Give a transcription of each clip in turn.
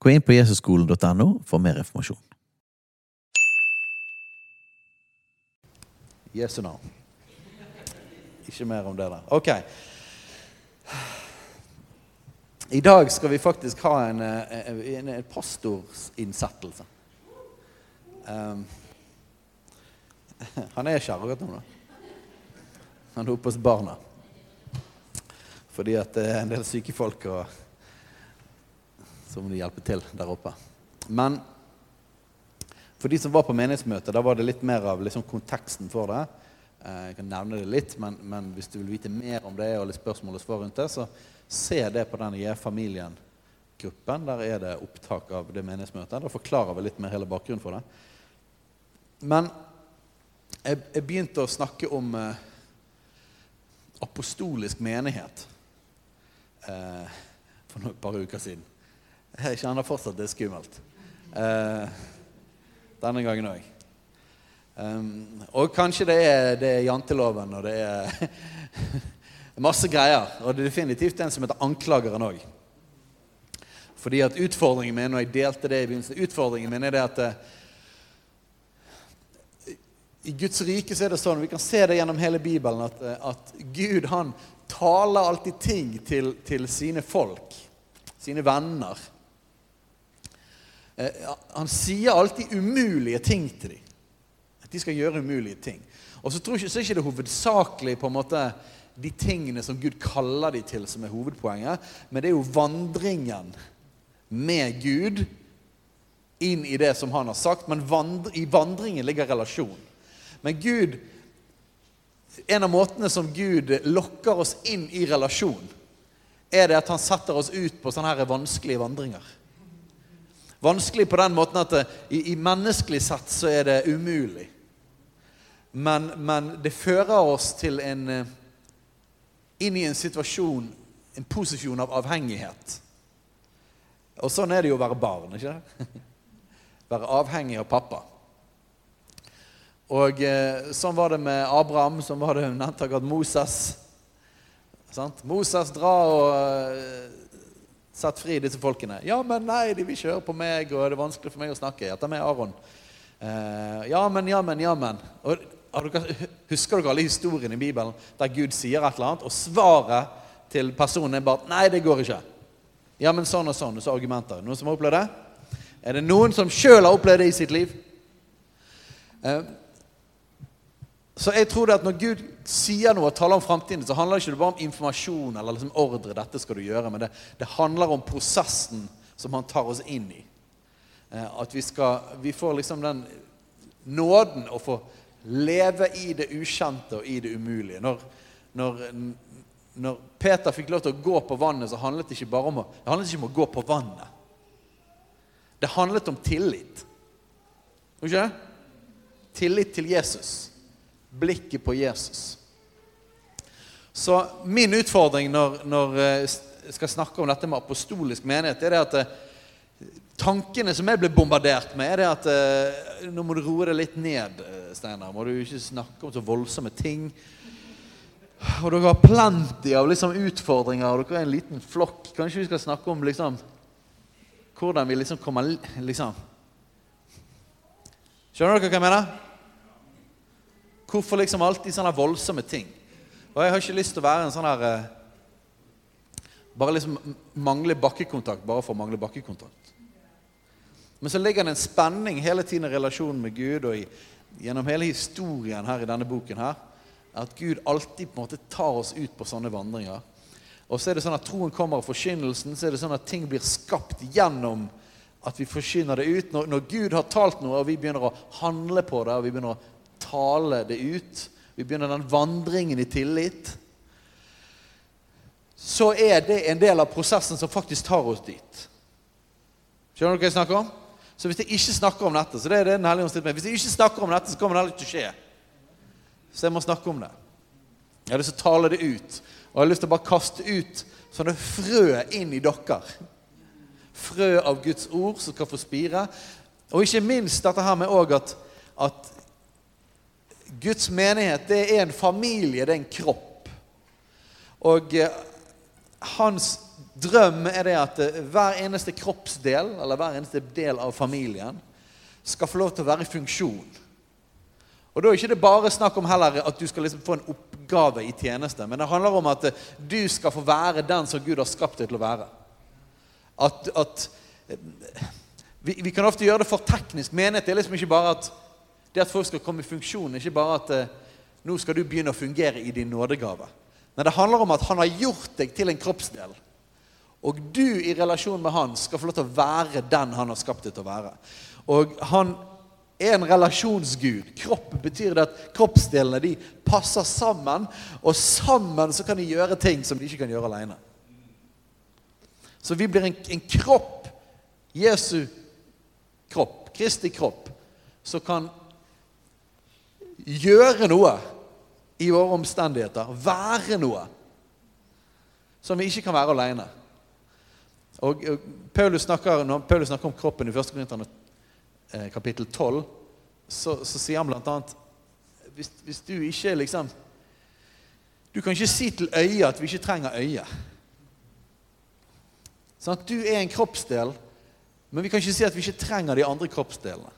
Gå inn på jesusskolen.no for mer informasjon. Jesu navn. Ikke mer om det der. Ok. I dag skal vi faktisk ha en, eh, en, en pastorinnsettelse. Um, han er ikke her du om det? Han er oppe hos barna. Fordi at det er en del syke folk, og så må du hjelpe til der oppe. Men for de som var på menighetsmøtet, da var det litt mer av liksom konteksten for det. Eh, jeg kan nevne det litt, men, men, hvis du vil vite mer om det og litt spørsmål og svar rundt det, så se det på den J-familien-gruppen. Der er det opptak av det menighetsmøtet. Da forklarer vi litt mer hele bakgrunnen for det. Men jeg, jeg begynte å snakke om eh, apostolisk menighet eh, for et par uker siden. Jeg kjenner fortsatt det er skummelt. Uh, denne gangen òg. Um, og kanskje det er, det er janteloven, og det er masse greier. Og det er definitivt en som heter anklageren òg. Fordi at utfordringen min, og jeg delte det i begynnelsen, utfordringen min er det at uh, i Guds rike så er det sånn, vi kan se det gjennom hele Bibelen, at, uh, at Gud han taler alltid ting til, til sine folk, sine venner. Uh, han sier alltid umulige ting til dem. At de skal gjøre umulige ting. Og så tror ikke, så er ikke det hovedsakelig på en måte de tingene som Gud kaller dem til, som er hovedpoenget. Men det er jo vandringen med Gud inn i det som han har sagt. Men vandre, i vandringen ligger relasjon. Men Gud En av måtene som Gud lokker oss inn i relasjon, er det at han setter oss ut på sånne her vanskelige vandringer. Vanskelig på den måten at i, i menneskelig sett så er det umulig. Men, men, det fører oss til en eh, inn i en situasjon, en posisjon av avhengighet. Og sånn er det jo å være barn, ikke det? Være avhengig av pappa. Og eh, sånn var det med Abraham, sånn var det nevnte akkurat Moses. Sant? Moses, drar og uh, sett fri disse folkene. Ja, men nei, de vil ikke høre på meg, og det er vanskelig for meg å snakke. Jeg tar med Aron. Uh, ja, men, ja, men, ja, men. Og husker dere alle historiene i Bibelen der Gud sier et eller annet, og svaret til personen er bare 'Nei, det går ikke'. Ja, men sånn og sånn. Og så argumenter. Noen som har opplevd det? Er det noen som sjøl har opplevd det i sitt liv? Eh, så jeg tror det at når Gud sier noe og taler om framtiden, så handler det ikke bare om informasjon eller liksom ordre. dette skal du gjøre, Men det, det handler om prosessen som han tar oss inn i. Eh, at vi, skal, vi får liksom den nåden å få Leve i det ukjente og i det umulige. Når, når, når, Peter fikk lov til å gå på vannet, så handlet det ikke bare om å, handlet ikke om å gå på vannet. Det handlet om tillit. Ikke? Tillit til Jesus. Blikket på Jesus. Så min utfordring når, når jeg eh, skal snakke om dette med apostolisk menighet, er det at eh, tankene som jeg ble bombardert med, er det at eh, nå må du roe deg litt ned, Steinar. Må du ikke snakke om så voldsomme ting. Og dere har plenty av liksom, utfordringer, og dere er en liten flokk. Kanskje vi skal snakke om liksom, hvordan vi liksom kommer liksom. Skjønner dere hva jeg mener? Hvorfor liksom alltid sånne voldsomme ting? Og jeg har ikke lyst til å være en sånn her eh, Bare liksom mangle bakkekontakt bare for å mangle bakkekontakt. Men så ligger det en spenning hele tiden i relasjonen med Gud og i, gjennom hele historien her i denne boken her, at Gud alltid på en måte tar oss ut på sånne vandringer. Og så er det sånn at troen kommer av forkynnelsen, så er det sånn at ting blir skapt gjennom at vi forkynner det ut. Når, når, Gud har talt noe, og vi begynner å handle på det, og vi begynner å tale det ut, vi begynner den vandringen i tillit, så er det en del av prosessen som faktisk tar oss dit. Skjønner du hva jeg snakker om? Så hvis jeg ikke snakker om dette, så det er det den hellige ånd stilte meg. Hvis jeg ikke snakker om dette, så kommer det heller ikke til å skje. Så jeg må snakke om det. Jeg har lyst til å tale det ut. Og jeg har lyst til å bare kaste ut sånne frø inn i dere. Frø av Guds ord som skal få spire. Og ikke minst dette her med òg at, at Guds menighet det er en familie, det er en kropp. Og eh, hans drøm er det at eh, hver eneste kroppsdel, eller hver eneste del av familien, skal få lov til å være i funksjon. Og Da er ikke det bare snakk om heller at du skal liksom få en oppgave i tjeneste, men det handler om at eh, du skal få være den som Gud har skapt deg til å være. At, at vi, vi, kan ofte gjøre det for teknisk. Menighet er liksom ikke bare at det at folk skal komme i funksjon, ikke bare at nå skal du begynne å fungere i din nådegave. Men det handler om at han har gjort deg til en kroppsdel. Og du i relasjon med han skal få lov til å være den han har skapt deg til å være. Og han er en relasjonsgud. Kropp betyr det at kroppsdelene de passer sammen, og sammen så kan de gjøre ting som de ikke kan gjøre alene. Så vi blir en, en kropp, Jesu kropp, Kristi kropp, som kan gjøre noe i våre omstendigheter. Være noe som vi ikke kan være alene. Og, og Paulus, snakker, Når Paulus snakker om kroppen i 1. Korinterne eh, kapittel 12, så, så, sier han bl.a. Hvis, hvis du ikke liksom Du kan ikke si til øyet at vi ikke trenger øyet. Sånn at Du er en kroppsdel, men vi kan ikke si at vi ikke trenger de andre kroppsdelene.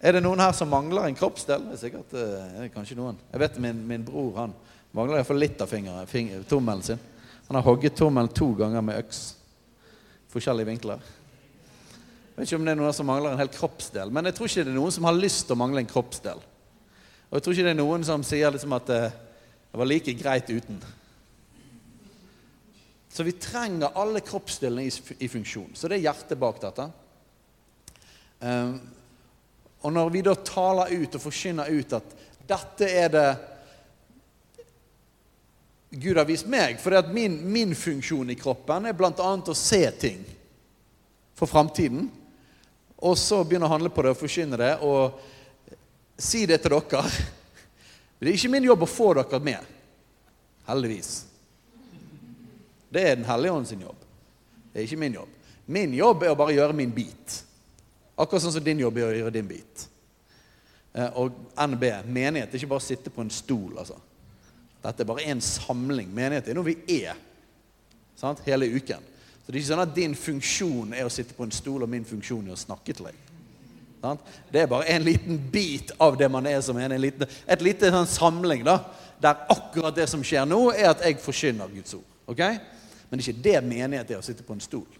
Er det noen her som mangler en kroppsdel? Det er sikkert er det kanskje noen. Jeg vet min, min bror han mangler iallfall litt av fingeren, finger, tommelen sin. Han har hogget tommelen to ganger med øks forskjellige vinkler. Jeg vet ikke om det er noen som mangler en hel kroppsdel, men jeg tror ikke det er noen som har lyst til å mangle en kroppsdel. Og jeg tror ikke det er noen som sier liksom at det, det var like greit uten. Så vi trenger alle kroppsdelene i, i, funksjon. Så det er hjertet bak dette. Um, og når vi da taler ut og forkynner ut at dette er det Gud har vist meg. For min, min, funksjon i kroppen er bl.a. å se ting for framtiden. Og så begynne å handle på det og forkynne det og si det til dere. Det er ikke min jobb å få dere med. Heldigvis. Det er Den hellige ånd sin jobb. Det er ikke min jobb. Min jobb er å bare gjøre min bit. Akkurat sånn som din jobb er å gjøre din bit. Eh, og NB, menighet, er ikke bare å sitte på en stol, altså. Dette er bare en samling. Menighet er noe vi er sant? hele uken. Så Det er ikke sånn at din funksjon er å sitte på en stol, og min funksjon er å snakke til deg. Sant? Det er bare en liten bit av det man er som en. en liten, et lite sånn samling da, der akkurat det som skjer nå, er at jeg forkynner Guds ord. Okay? Men det er ikke det menighet er å sitte på en stol.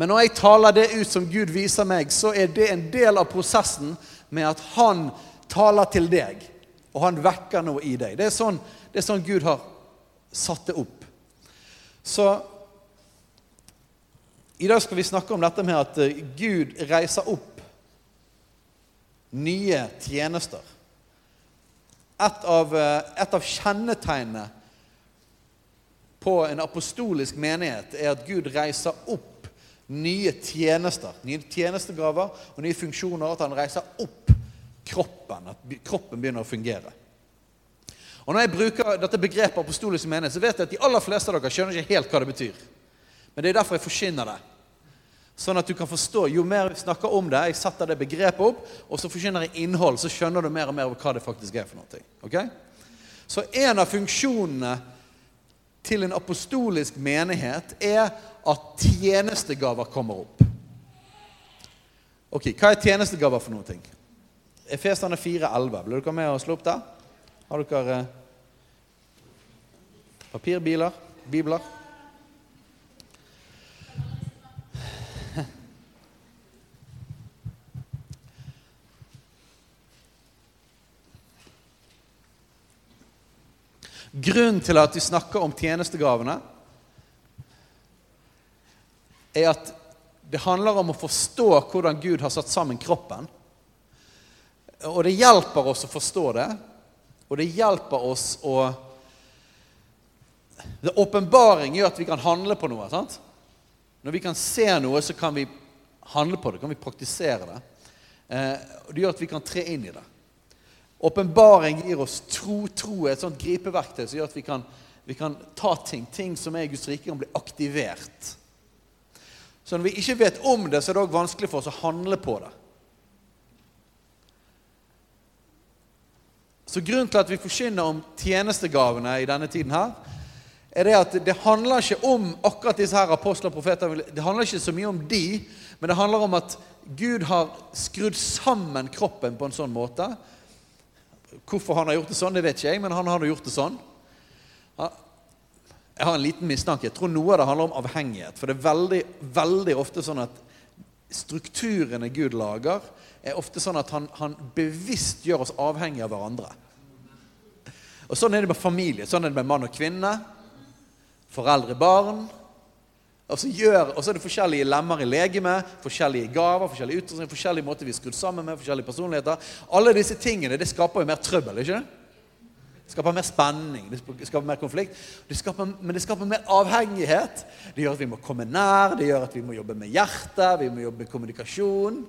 Men når jeg taler det ut som Gud viser meg, så er det en del av prosessen med at Han taler til deg, og han vekker noe i deg. Det er sånn, det er sånn Gud har satt det opp. Så i dag skal vi snakke om dette med at eh, Gud reiser opp nye tjenester. Et av, eh, et av kjennetegnene på en apostolisk menighet er at Gud reiser opp nye tjenester, nye tjenestegaver og nye funksjoner. At han reiser opp kroppen. At kroppen begynner å fungere. Og Når jeg bruker dette begrepet apostolisk menighet, så vet jeg at de aller fleste av dere skjønner ikke helt hva det betyr. Men det er derfor jeg forsyner det. Sånn at du kan forstå, Jo mer vi snakker om det, jeg setter det begrepet opp, og så forsyner jeg innhold, så skjønner du mer og mer hva det faktisk er for noe. Okay? Så en av funksjonene til en apostolisk menighet er at tjenestegaver kommer opp. Ok, Hva er tjenestegaver for noe? Efesene 4,11. Blir dere med og slå opp der? Har dere eh, papirbiler? Bibler? Grunnen til at vi snakker om tjenestegavene, er at det handler om å forstå hvordan Gud har satt sammen kroppen. Og det hjelper oss å forstå det, og det hjelper oss å det Åpenbaring gjør at vi kan handle på noe. sant? Når vi kan se noe, så kan vi handle på det, kan vi praktisere det. Eh, Det gjør at vi kan tre inn i det. Åpenbaring gir oss tro. Tro er et sånt gripeverktøy som gjør at vi kan, vi kan ta ting. Ting som er i Guds rike, kan bli aktivert. Så når vi ikke vet om det, så er det òg vanskelig for oss å handle på det. Så Grunnen til at vi forkynner om tjenestegavene i denne tiden, her, er det at det handler ikke om akkurat disse her apostler og profeter. Det handler ikke så mye om de, men det handler om at Gud har skrudd sammen kroppen på en sånn måte. Hvorfor han har gjort det sånn, det vet ikke jeg, men han har gjort det sånn. Jeg har en liten mistanke. Jeg tror noe av det handler om avhengighet. For det er veldig, veldig ofte sånn at strukturene Gud lager, er ofte sånn at han, han bevisst gjør oss avhengige av hverandre. Og Sånn er det med familie. Sånn er det med mann og kvinne. Foreldre, barn. Og så, gjør, og så er det forskjellige lemmer i legemet, forskjellige gaver, forskjellige utrustning, forskjellige måter vi er skrudd sammen med, forskjellige personligheter. Alle disse tingene det skaper jo mer trøbbel. ikke det? Det skaper mer spenning, det skaper mer konflikt. Det skaper, men det skaper mer avhengighet. Det gjør at vi må komme nær, det gjør at vi må jobbe med hjertet, vi må jobbe med kommunikasjon.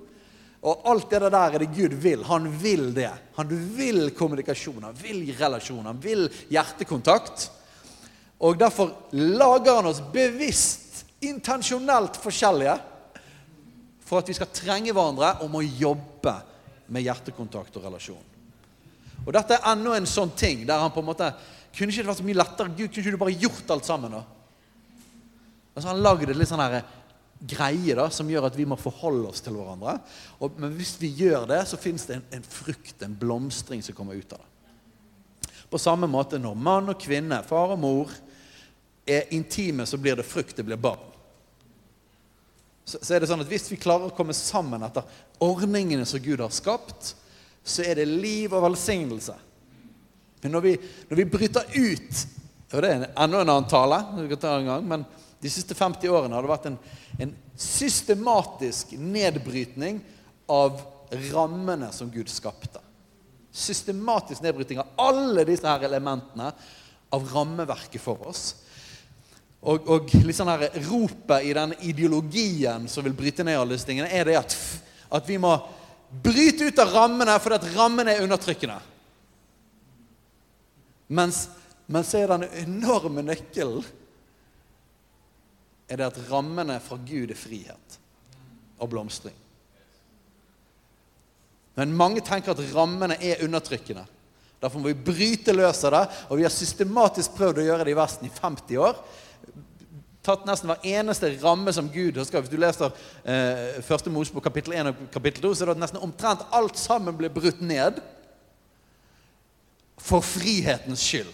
Og alt det der er det Gud vil. Han vil det. Han vil kommunikasjon, han vil relasjon, han vil hjertekontakt. Og derfor lager han oss bevisst, intensjonelt forskjellige for at vi skal trenge hverandre om å jobbe med hjertekontakt og relasjon. Og dette er enda en sånn ting der han på en måte Kunne ikke det vært så mye lettere? Gud, kunne ikke du bare gjort alt sammen, da? Altså Han lagde litt sånn her greie da, som gjør at vi må forholde oss til hverandre. Og, men hvis vi gjør det, så fins det en, en, frukt, en blomstring, som kommer ut av det. På samme måte når mann og kvinne, far og mor, er intime, så blir det frukt, det blir barn. Så, er det sånn at Hvis vi klarer å komme sammen etter ordningene som Gud har skapt, så er det liv og velsignelse. Men når vi, når vi bryter ut og Det er enda en annen tale, en gang, men de siste 50 årene har det vært en, en systematisk nedbrytning av rammene som Gud skapte. Systematisk nedbryting av alle disse her elementene av rammeverket for oss. Og, og liksom her, ropet i den ideologien som vil bryte ned alle disse tingene, er det at, at vi må bryte ut av rammene fordi at rammene er undertrykkende. Mens, mens er den enorme nøkkelen er det at rammene fra Gud er frihet og blomstring. Men mange tenker at rammene er undertrykkende. Derfor må vi bryte løs av det. Og vi har systematisk prøvd å gjøre det i Vesten i 50 år tatt nesten hver eneste ramme som Gud har. Hvis du leser eh, første Mosebok kapittel 1 og kapittel 2, så er det at nesten omtrent alt sammen blir brutt ned for frihetens skyld.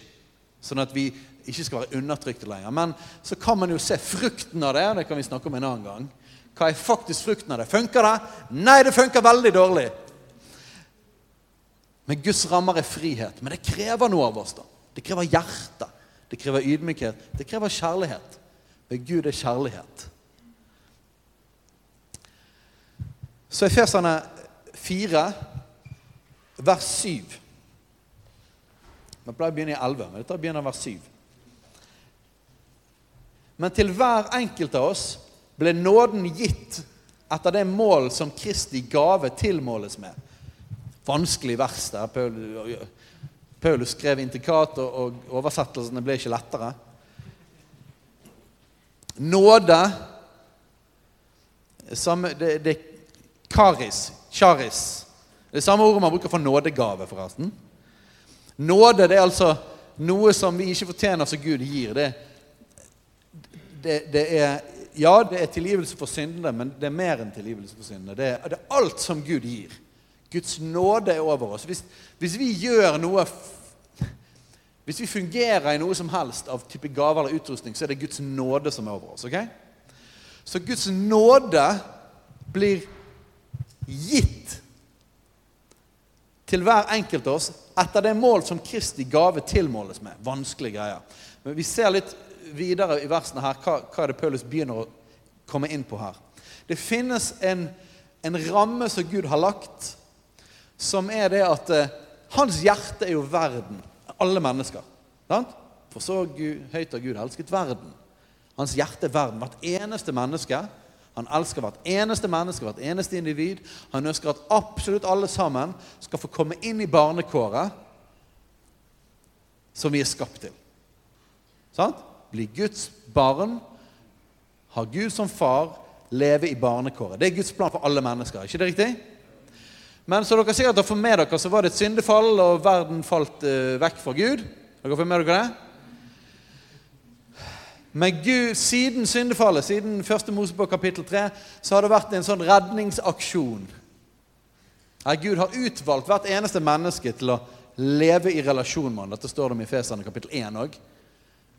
Sånn at vi ikke skal være undertrykte lenger. Men så kan man jo se frukten av det. og Det kan vi snakke om en annen gang. Hva er faktisk frukten av det? Funker det? Nei, det funker veldig dårlig. Men Guds rammer er frihet. Men det krever noe av oss. da. Det krever hjerte. Det krever ydmykhet. Det krever kjærlighet. Men Gud er kjærlighet. Så Efeserne 4, vers 7. Vi pleier å begynne i 11, men dette begynner vers 7. Men til hver enkelt av oss ble nåden gitt etter det mål som Kristi gave tilmåles med. Vanskelig vers der. Paulus skrev intrikat, og oversettelsene ble ikke lettere. Nåde samme, det, det karis. Charis. Det samme ordet man bruker for nådegave, forresten. Nåde det er altså noe som vi ikke fortjener, som Gud gir. Det, det, det er ja, det er tilgivelse for syndene, men det er mer enn tilgivelse for syndene. Det, det, er alt som Gud gir. Guds nåde er over oss. Hvis, hvis vi gjør noe hvis vi fungerer i noe som helst av type gaver eller utrustning, så er det Guds nåde som er over oss. ok? Så Guds nåde blir gitt til hver enkelt av oss etter det mål som Kristi gave tilmåles med. Vanskelige greier. Men vi ser litt videre i versene her hva, hva er det Paulus begynner å komme inn på her. Det finnes en, en ramme som Gud har lagt, som er det at eh, hans hjerte er jo verden alle mennesker. Sant? For så Gud, høyt har Gud elsket verden. Hans hjerte er verden. Hvert eneste menneske. Han elsker hvert eneste menneske, hvert eneste individ. Han ønsker at absolutt alle sammen skal få komme inn i barnekåret som vi er skapt til. Sant? Bli Guds barn, ha Gud som far, leve i barnekåret. Det er Guds plan for alle mennesker. ikke det riktig? Men som dere sikkert har fått med dere, så var det et syndefall, og verden falt uh, vekk fra Gud. Dere fått med dere det? Men Gud, siden syndefallet, siden første Mosebok kapittel 3, så har det vært en sånn redningsaksjon. Her Gud har utvalgt hvert eneste menneske til å leve i relasjon med ham. Dette står det om i Fesane kapittel 1 òg.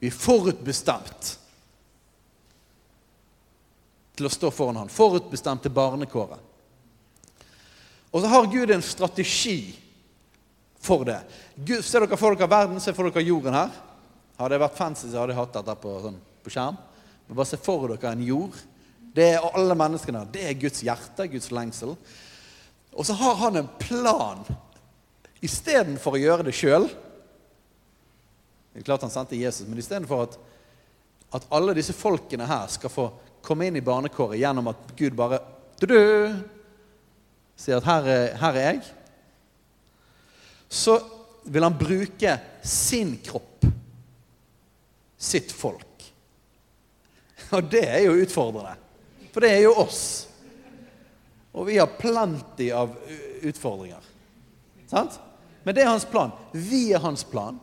Vi er forutbestemt til å stå foran ham. Til barnekåret. Og så har Gud en strategi for det. Gud, ser dere for dere verden, ser for dere jorden her. Hadde jeg vært fancy, så hadde jeg hatt dette på, sånn, på skjerm. Men bare se for dere en jord. Det er alle menneskene. Det er Guds hjerte, Guds lengsel. Og så har han en plan. Istedenfor å gjøre det sjøl Det er klart han sendte Jesus, men istedenfor at, at alle disse folkene her skal få komme inn i barnekåret gjennom at Gud bare du -du, sier at her er, her er jeg, så vil han bruke sin kropp, sitt folk. Og det er jo utfordrende. For det er jo oss. Og vi har plenty av utfordringer. Sant? Men det er hans plan. Vi er hans plan.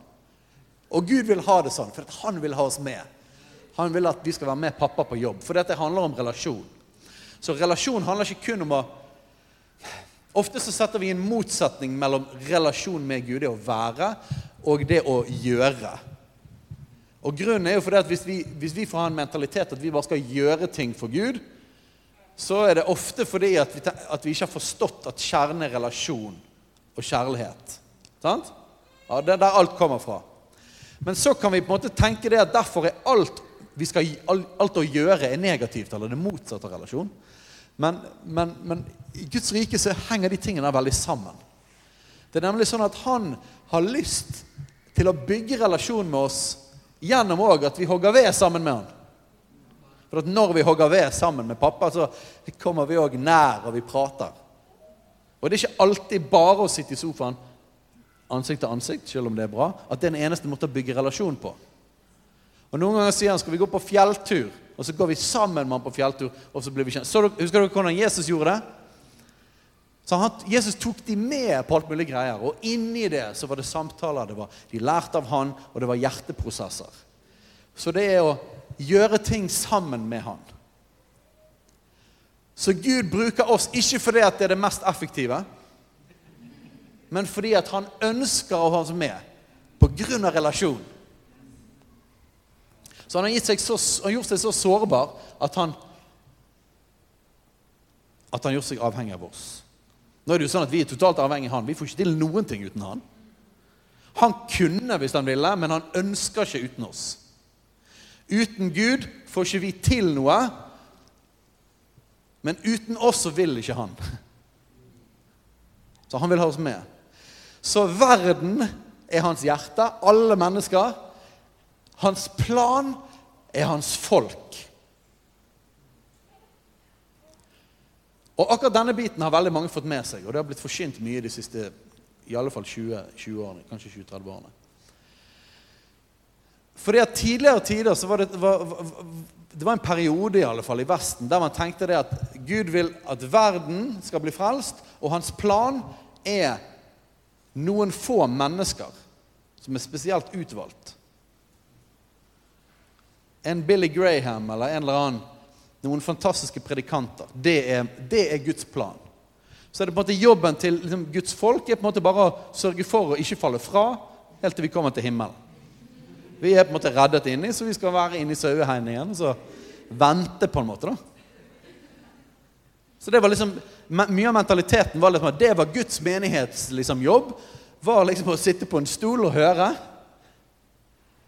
Og Gud vil ha det sånn, for han vil ha oss med. Han vil at vi skal være med pappa på jobb. For dette handler om relasjon. Så relasjon handler ikke kun om å Ofte så setter vi en motsetning mellom relasjon med Gud, det å være, og det å gjøre. Og Grunnen er jo fordi at hvis vi, hvis vi får ha en mentalitet at vi bare skal gjøre ting for Gud, så er det ofte fordi at vi, at vi ikke har forstått at kjernen er relasjon og kjærlighet. Sant? Ja, Det er der alt kommer fra. Men så kan vi på en måte tenke det at derfor er alt, vi skal, alt å gjøre er negativt, eller det motsatte av relasjon. Men, men, men, i Guds rike så henger de tingene veldig sammen. Det er nemlig sånn at han har lyst til å bygge relasjon med oss gjennom òg at vi hogger ved sammen med han. For at når vi hogger ved sammen med pappa, så kommer vi òg nær, og vi prater. Og det er ikke alltid bare å sitte i sofaen ansikt til ansikt, selv om det er bra, at det er den eneste måten å bygge relasjon på. Og Noen ganger sier han skal vi gå på fjelltur. Og så går vi sammen med ham på fjelltur, og så blir vi kjent. Så, husker dere hvordan Jesus gjorde det? Så han, Jesus tok de med på alt mulig greier. Og inni det så var det samtaler. Det var, de lærte av han, og det var hjerteprosesser. Så det er å gjøre ting sammen med han. Så Gud bruker oss ikke fordi at det er det mest effektive, men fordi at han ønsker å ha oss med på grunn av relasjon. Så han har, så, han gjort seg så sårbar at han at han gjort seg avhengig av oss. Nå er det jo sånn at Vi er totalt avhengig av han. Vi får ikke til noen ting uten han. Han kunne hvis han ville, men han ønsker ikke uten oss. Uten Gud får ikke vi til noe, men uten oss så vil ikke han. Så han vil ha oss med. Så verden er hans hjerte, alle mennesker. Hans plan er hans folk. Og Akkurat denne biten har veldig mange fått med seg, og det har blitt forsynt mye de siste i alle fall 20, 20 årene, kanskje 20-30 årene. Fordi at Tidligere tider så var det, var, det var en periode i alle fall i Vesten der man tenkte det at Gud vil at verden skal bli frelst, og hans plan er noen få mennesker som er spesielt utvalgt en Billy Graham eller en eller annen, noen fantastiske predikanter. Det er, det er Guds plan. Så er det på en måte jobben til liksom, Guds folk er på en måte bare å sørge for å ikke falle fra helt til vi kommer til himmelen. Vi er på en måte reddet inni, så vi skal være inne i sauehegningen og så vente på en måte. da. Så det var liksom, Mye av mentaliteten var liksom at det var Guds menighets liksom, jobb. var liksom Å sitte på en stol og høre.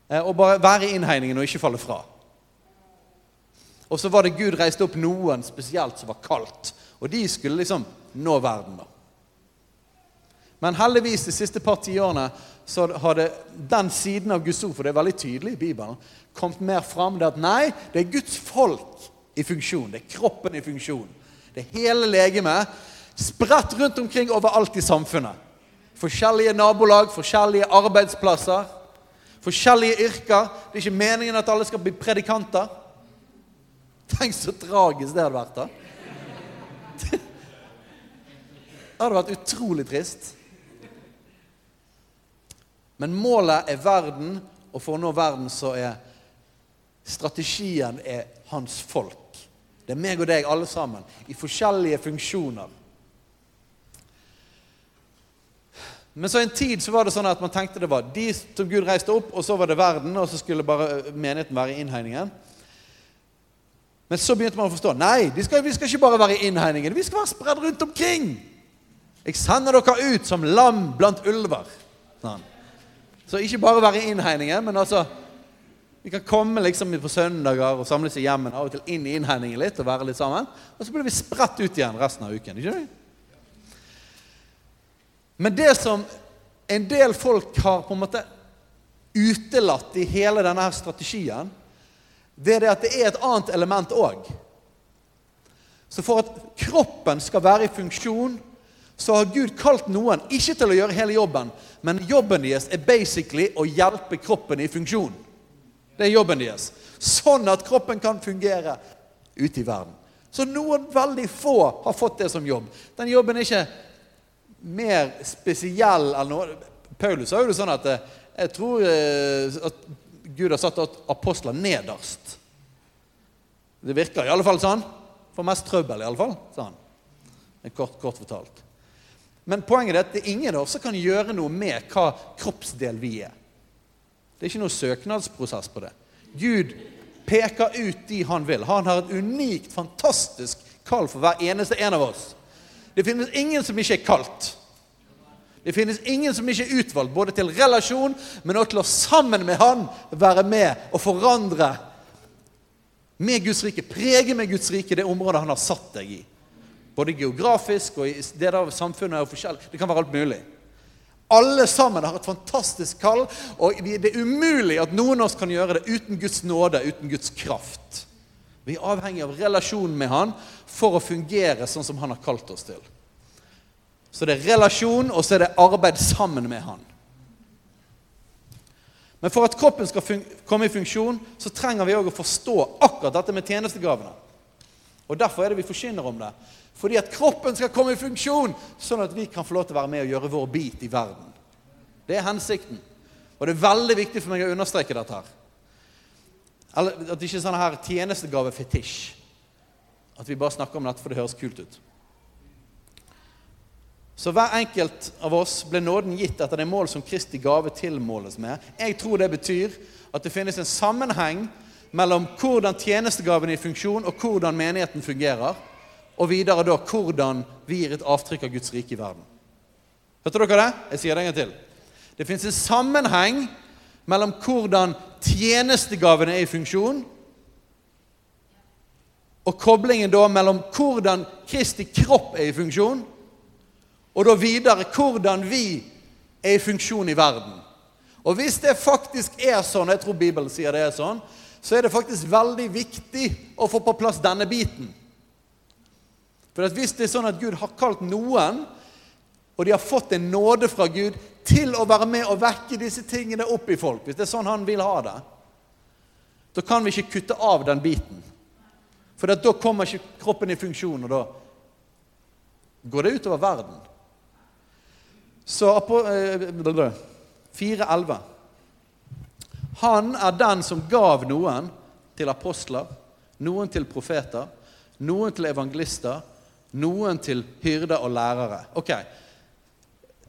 Eh, og bare være i innhegningen og ikke falle fra. Og så var det Gud reiste opp noen spesielt som var kaldt. Og de skulle liksom nå verden, da. Men heldigvis de siste par tiårene så hadde den siden av Guds ord, for det er veldig tydelig i Bibelen, kommet mer fram. Det at nei, det er Guds folk i funksjon. Det er kroppen i funksjon. Det er hele legemet spredt rundt omkring overalt i samfunnet. Forskjellige nabolag, forskjellige arbeidsplasser, forskjellige yrker. Det er ikke meningen at alle skal bli predikanter. Tenk så tragisk det hadde vært, da. Det hadde vært utrolig trist. Men målet er verden, og for å nå verden så er strategien er hans folk. Det er meg og deg, alle sammen, i forskjellige funksjoner. Men så en tid så var det sånn at man tenkte det var de som Gud reiste opp, og så var det verden, og så skulle bare menigheten være i innhegningen. Men så begynte man å forstå nei, skal, vi skal ikke bare være i innhegningen. Vi skal være spredd rundt omkring. Jeg sender dere ut som lam blant ulver. Sånn. Så ikke bare være i innhegningen, men altså Vi kan komme liksom på søndager og samles i hjemmene av og til inn i innhegningen litt og være litt sammen. Og så blir vi spredt ut igjen resten av uken. ikke det? Men det som en del folk har på en måte utelatt i hele denne her strategien, det er det at det er et annet element òg. Så for at kroppen skal være i funksjon, så har Gud kalt noen ikke til å gjøre hele jobben, men jobben deres er basically å hjelpe kroppen i funksjon. Det er jobben deres. Sånn at kroppen kan fungere ute i verden. Så noen veldig få har fått det som jobb. Den jobben er ikke mer spesiell enn noe Paulus sa jo det sånn at eh, jeg tror eh, at Gud har satt apostler nederst. Det virker i alle fall sånn. Får mest trøbbel, i alle fall. Sånn. Kort, kort fortalt. Men poenget er at det er ingen av oss som kan gjøre noe med hva kroppsdel vi er. Det er ikke noe søknadsprosess på det. Gud peker ut de han vil. Han har et unikt, fantastisk kall for hver eneste en av oss. Det finnes ingen som ikke er kalt. Det finnes ingen som ikke er utvalgt, både til relasjon, men også til å sammen med Han være med og forandre med Guds rike, prege med Guds rike det området Han har satt deg i. Både geografisk og i det der samfunnet er forskjellig. Det kan være alt mulig. Alle sammen har et fantastisk kall, og det er umulig at noen av oss kan gjøre det uten Guds nåde, uten Guds kraft. Vi er avhengig av relasjonen med Han for å fungere sånn som Han har kalt oss til. Så det er relasjon, og så er det arbeid sammen med Han. Men for at kroppen skal komme i funksjon, så trenger vi òg å forstå akkurat dette med tjenestegavene. Og Derfor er det vi forkynner om det. Fordi at kroppen skal komme i funksjon, sånn at vi kan få lov til å være med og gjøre vår bit i verden. Det er hensikten. Og det er veldig viktig for meg å understreke dette her. Eller at det ikke er sånn her tjenestegave-fetisj. At vi bare snakker om dette for det høres kult ut. Så hver enkelt av oss ble nåden gitt etter det mål som Kristi gave tilmåles med. Jeg tror det betyr at det finnes en sammenheng mellom hvordan tjenestegaven er i funksjon, og hvordan menigheten fungerer og videre da hvordan vi gir et avtrykk av Guds rike i verden. Hørte dere det? Jeg sier det en gang til. Det fins en sammenheng mellom hvordan tjenestegavene er i funksjon, og koblingen da mellom hvordan Kristi kropp er i funksjon, og da videre hvordan vi er i funksjon i verden. Og hvis det faktisk er sånn, jeg tror Bibelen sier det er sånn, så er det faktisk veldig viktig å få på plass denne biten. For Hvis det er sånn at Gud har kalt noen, og de har fått en nåde fra Gud til å være med og vekke disse tingene opp i folk, hvis det er sånn han vil ha det, da kan vi ikke kutte av den biten. For da kommer ikke kroppen i funksjon, og da går det utover verden. Så 4.11. Eh, han er den som gav noen til apostler, noen til profeter, noen til evangelister, noen til hyrder og lærere. Ok,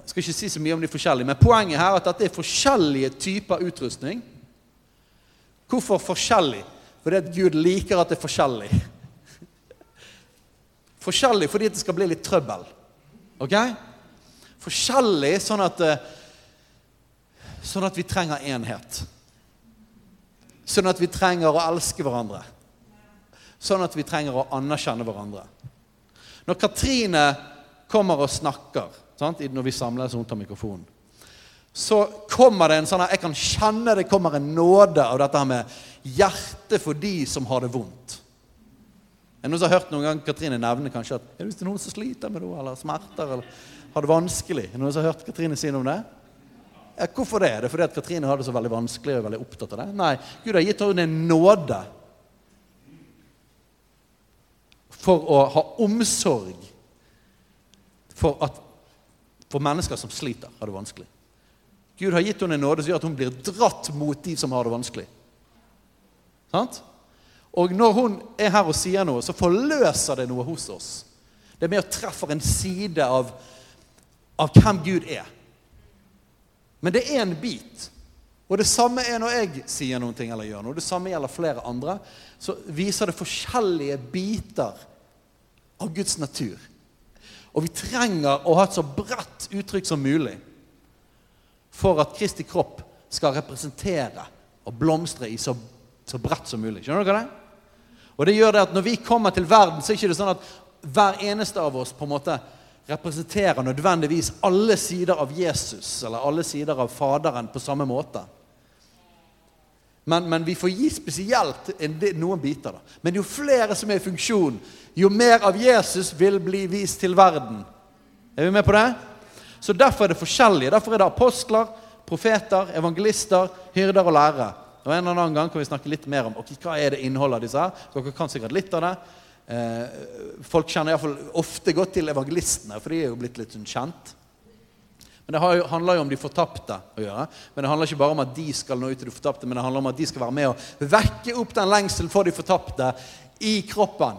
Jeg skal ikke si så mye om de forskjellige, men poenget her er at dette er forskjellige typer utrustning. Hvorfor forskjellig? Fordi at Gud liker at det er forskjellig. Forskjellig fordi det skal bli litt trøbbel. Ok? Forskjellig sånn at eh, Sånn at vi trenger enhet. Sånn at vi trenger å elske hverandre. Sånn at vi trenger å anerkjenne hverandre. Når Katrine kommer og snakker, sant? når vi samles rundt mikrofonen. Så kommer det en sånn her, Jeg kan kjenne det kommer en nåde av dette her med hjerte for de som har det vondt. Er det noen som har hørt noen gang Katrine nevne kanskje at er det noen som sliter med noe, eller smerter, eller har det vanskelig? Er det noen som har hørt Katrine si noe om det? Ja, hvorfor det? Er det fordi at Katrine har det så veldig vanskelig og er veldig opptatt av det? Nei, Gud har gitt henne en nåde for å ha omsorg for, at, for mennesker som sliter, har det vanskelig. Gud har gitt henne en nåde som gjør at hun blir dratt mot de som har det vanskelig. Sant? Og når hun er her og sier noe, så forløser det noe hos oss. Det er med og treffer en side av, av hvem Gud er. Men det er en bit. Og det samme er når jeg sier noen ting eller gjør noe. Det samme gjelder flere andre. Så viser det forskjellige biter av Guds natur. Og vi trenger å ha et så bredt uttrykk som mulig for at Kristi kropp skal representere og blomstre i så, så bredt som mulig. Skjønner dere det? Og det gjør det at Når vi kommer til verden, så er det ikke sånn at hver eneste av oss på en måte representerer nødvendigvis alle sider av Jesus eller alle sider av Faderen på samme måte. Men, men vi får gi spesielt noen biter. da. Men jo flere som er i funksjon, jo mer av Jesus vil bli vist til verden. Er vi med på det? Så Derfor er det forskjellige. Derfor er det apostler, profeter, evangelister, hyrder og lærere. Og En eller annen gang kan vi snakke litt mer om okay, hva er det innholdet av disse. her. Dere kan sikkert litt av det. Eh, folk kjenner iallfall ofte godt til evangelistene, for de er jo blitt litt sånn kjent. Men Det handler jo om de fortapte å gjøre. Men det handler ikke bare om at de skal nå ut til de fortapte, men det handler om at de skal være med og vekke opp den lengselen for de fortapte i kroppen.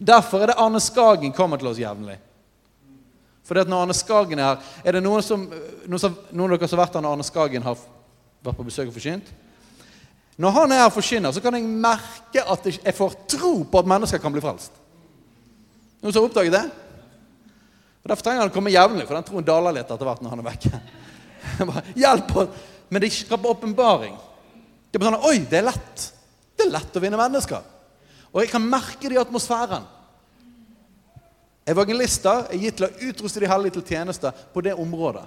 Derfor er det Arne Skagen kommer til oss jevnlig. For når Arne Skagen er her Er det noen, som, noen, som, noen av dere som har vært her når Arne Skagen har vært på besøk og forsynt? Når han er her forkynner, så kan jeg merke at jeg får tro på at mennesker kan bli frelst. Noen som har oppdaget det? Og Derfor trenger han å komme jevnlig, for den troen daler litt etter hvert når han er vekke. Hjelp oss! Men det skaper åpenbaring. Det er sånn Oi, det er lett. Det er lett å vinne mennesker. Og jeg kan merke det i atmosfæren. Evangelister er gitt til å utruste de hellige til tjenester på det området.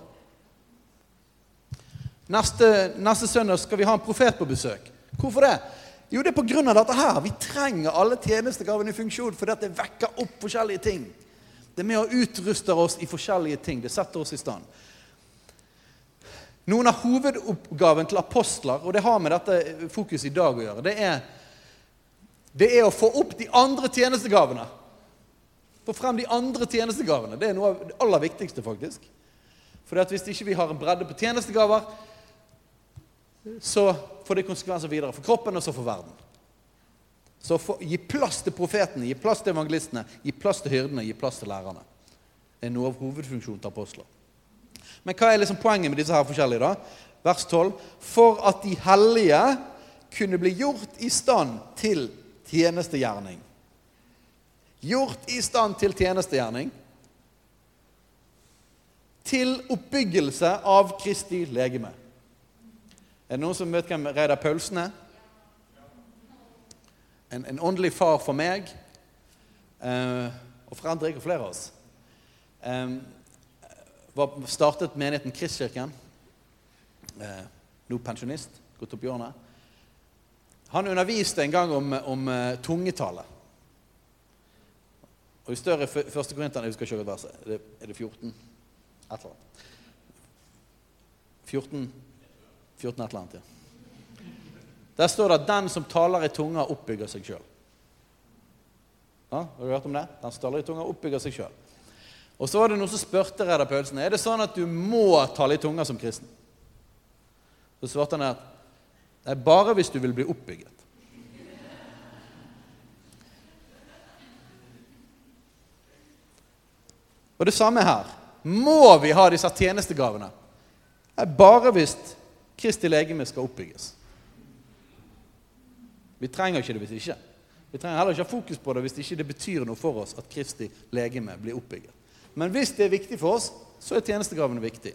Neste, neste søndag skal vi ha en profet på besøk. Hvorfor det? Jo, det er pga. dette her. Vi trenger alle tjenestegavene i funksjon fordi det vekker opp forskjellige ting. Det er med å utruste oss i forskjellige ting. Det setter oss i stand. Noen av hovedoppgaven til apostler, og det har med dette fokuset i dag å gjøre, det er, det er å få opp de andre tjenestegavene. Få frem de andre tjenestegavene. Det er noe av det aller viktigste, faktisk. For hvis ikke vi har en bredde på tjenestegaver, så får det konsekvenser videre for kroppen og så for verden. Så for, gi plass til profetene, gi plass til evangelistene, gi plass til hyrdene, gi plass til lærerne. Det er noe av hovedfunksjonen til apostler. Men hva er liksom poenget med disse her forskjellige? da? Vers 12. For at de hellige kunne bli gjort i stand til tjenestegjerning. Gjort i stand til tjenestegjerning. Til oppbyggelse av Kristi legeme. Er det noen som vet hvem Reidar Paulsen er? En, en, åndelig far for meg eh, og Fredrik og flere av oss. Eh, var, startet menigheten Kristkirken. Eh, nå pensjonist, gått opp hjørnet. Han underviste en gang om, om uh, tungetale. Og I større første Korinter Jeg husker ikke hvilket vers. Er det, er det 14? Et eller annet. 14 14 et eller annet. Ja. Der står det at 'den som taler i tunga, oppbygger seg sjøl'. Ja, har du hørt om det? Den som taler i tunga, oppbygger seg sjøl. Og så var det noen som spurte Reidar Paulsen er det sånn at du må tale i tunga som kristen. Så svarte han at det er bare hvis du vil bli oppbygget. Og det samme her. Må vi ha disse tjenestegavene? Det er bare hvis Kristi legeme skal oppbygges. Vi trenger ikke det hvis ikke. Vi trenger heller ikke ha fokus på det hvis ikke det betyr noe for oss at Kristi legeme blir oppbygget. Men hvis det er viktig for oss, så er tjenestegravene viktig.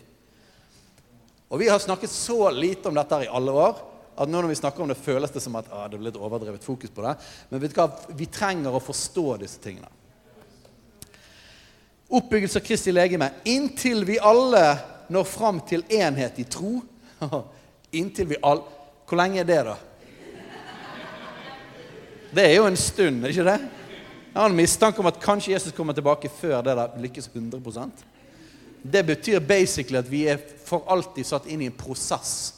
Og Vi har snakket så lite om dette her i alle år at nå når vi snakker om det, føles det som at ah, det blir litt overdrevet fokus på det. Men vet du hva? vi trenger å forstå disse tingene. Oppbyggelse av Kristi legeme inntil vi alle når fram til enhet i tro. inntil vi alle Hvor lenge er det, da? Det er jo en stund, ikke det? Jeg har en mistanke om at kanskje Jesus kommer tilbake før det der lykkes 100% Det betyr basically at vi er for alltid satt inn i en prosess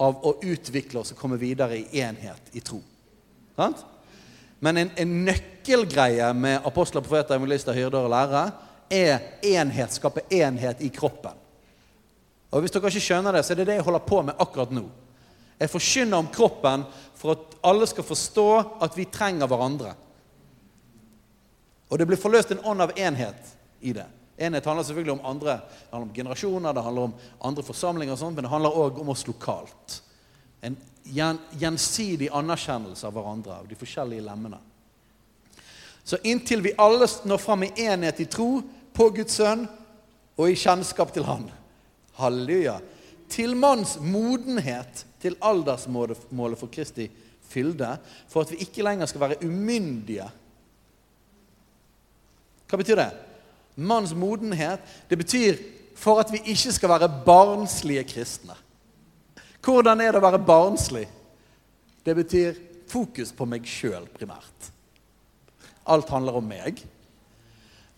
av å utvikle oss og komme videre i enhet i tro. Sant? Men en, en nøkkelgreie med apostler, profeter, evangelister, hyrder og lærere er enhet, skape enhet i kroppen. Og Hvis dere ikke skjønner det, så er det det jeg holder på med akkurat nå. Jeg forkynner om kroppen for at alle skal forstå at vi trenger hverandre. Og det blir forløst en ånd av enhet i det. Enhet handler selvfølgelig om andre, det handler om generasjoner, det handler om andre forsamlinger, og sånt, men det handler òg om oss lokalt. En gjensidig anerkjennelse av hverandre, av de forskjellige lemmene. Så inntil vi alle når fram i enhet i tro på Guds sønn og i kjennskap til Han Halleluja. Til manns modenhet, til aldersmålet for Kristi fylde, for at vi ikke lenger skal være umyndige hva betyr det? Manns modenhet. Det betyr for at vi ikke skal være barnslige kristne. Hvordan er det å være barnslig? Det betyr fokus på meg sjøl primært. Alt handler om meg.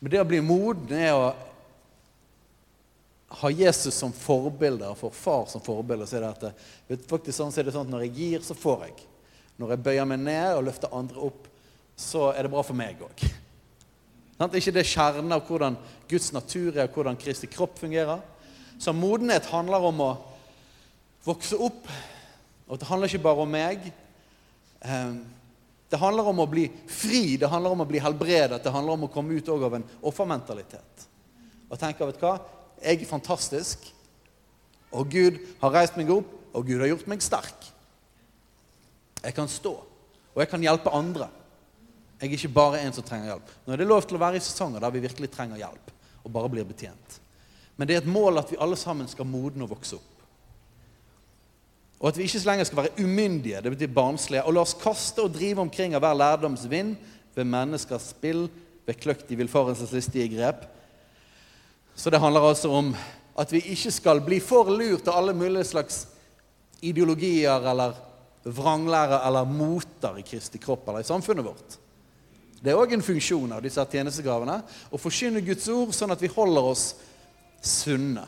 Men det å bli moden er å ha Jesus som forbilde og får far som forbilde. Så er det at, vet, faktisk sånn, så er det sånn at Når jeg gir, så får jeg. Når jeg bøyer meg ned og løfter andre opp, så er det bra for meg òg. Ikke det kjernen av hvordan Guds natur er, og hvordan Kristi kropp fungerer. Så modenhet handler om å vokse opp. Og det handler ikke bare om meg. Ehm, det handler om å bli fri, det handler om å bli helbredet, det handler om å komme ut av en offermentalitet. Og tenke vet du hva, jeg er fantastisk, og Gud har reist meg opp, og Gud har gjort meg sterk. Jeg kan stå, og jeg kan hjelpe andre. Jeg er ikke bare en som trenger hjelp. Nå er det lov til å være i sesonger der vi virkelig trenger hjelp, og bare blir betjent. Men det er et mål at vi alle sammen skal modne og vokse opp. Og at vi ikke så lenger skal være umyndige, det betyr barnslige, og la oss kaste og drive omkring av hver lærdoms vind, ved menneskers spill, ved kløktig villfarelses listige grep. Så det handler altså om at vi ikke skal bli for lurt av alle mulige slags ideologier eller vranglære eller moter i Kristi kropp eller i samfunnet vårt. Det er òg en funksjon av disse tjenestegavene å forkynne Guds ord sånn at vi holder oss sunne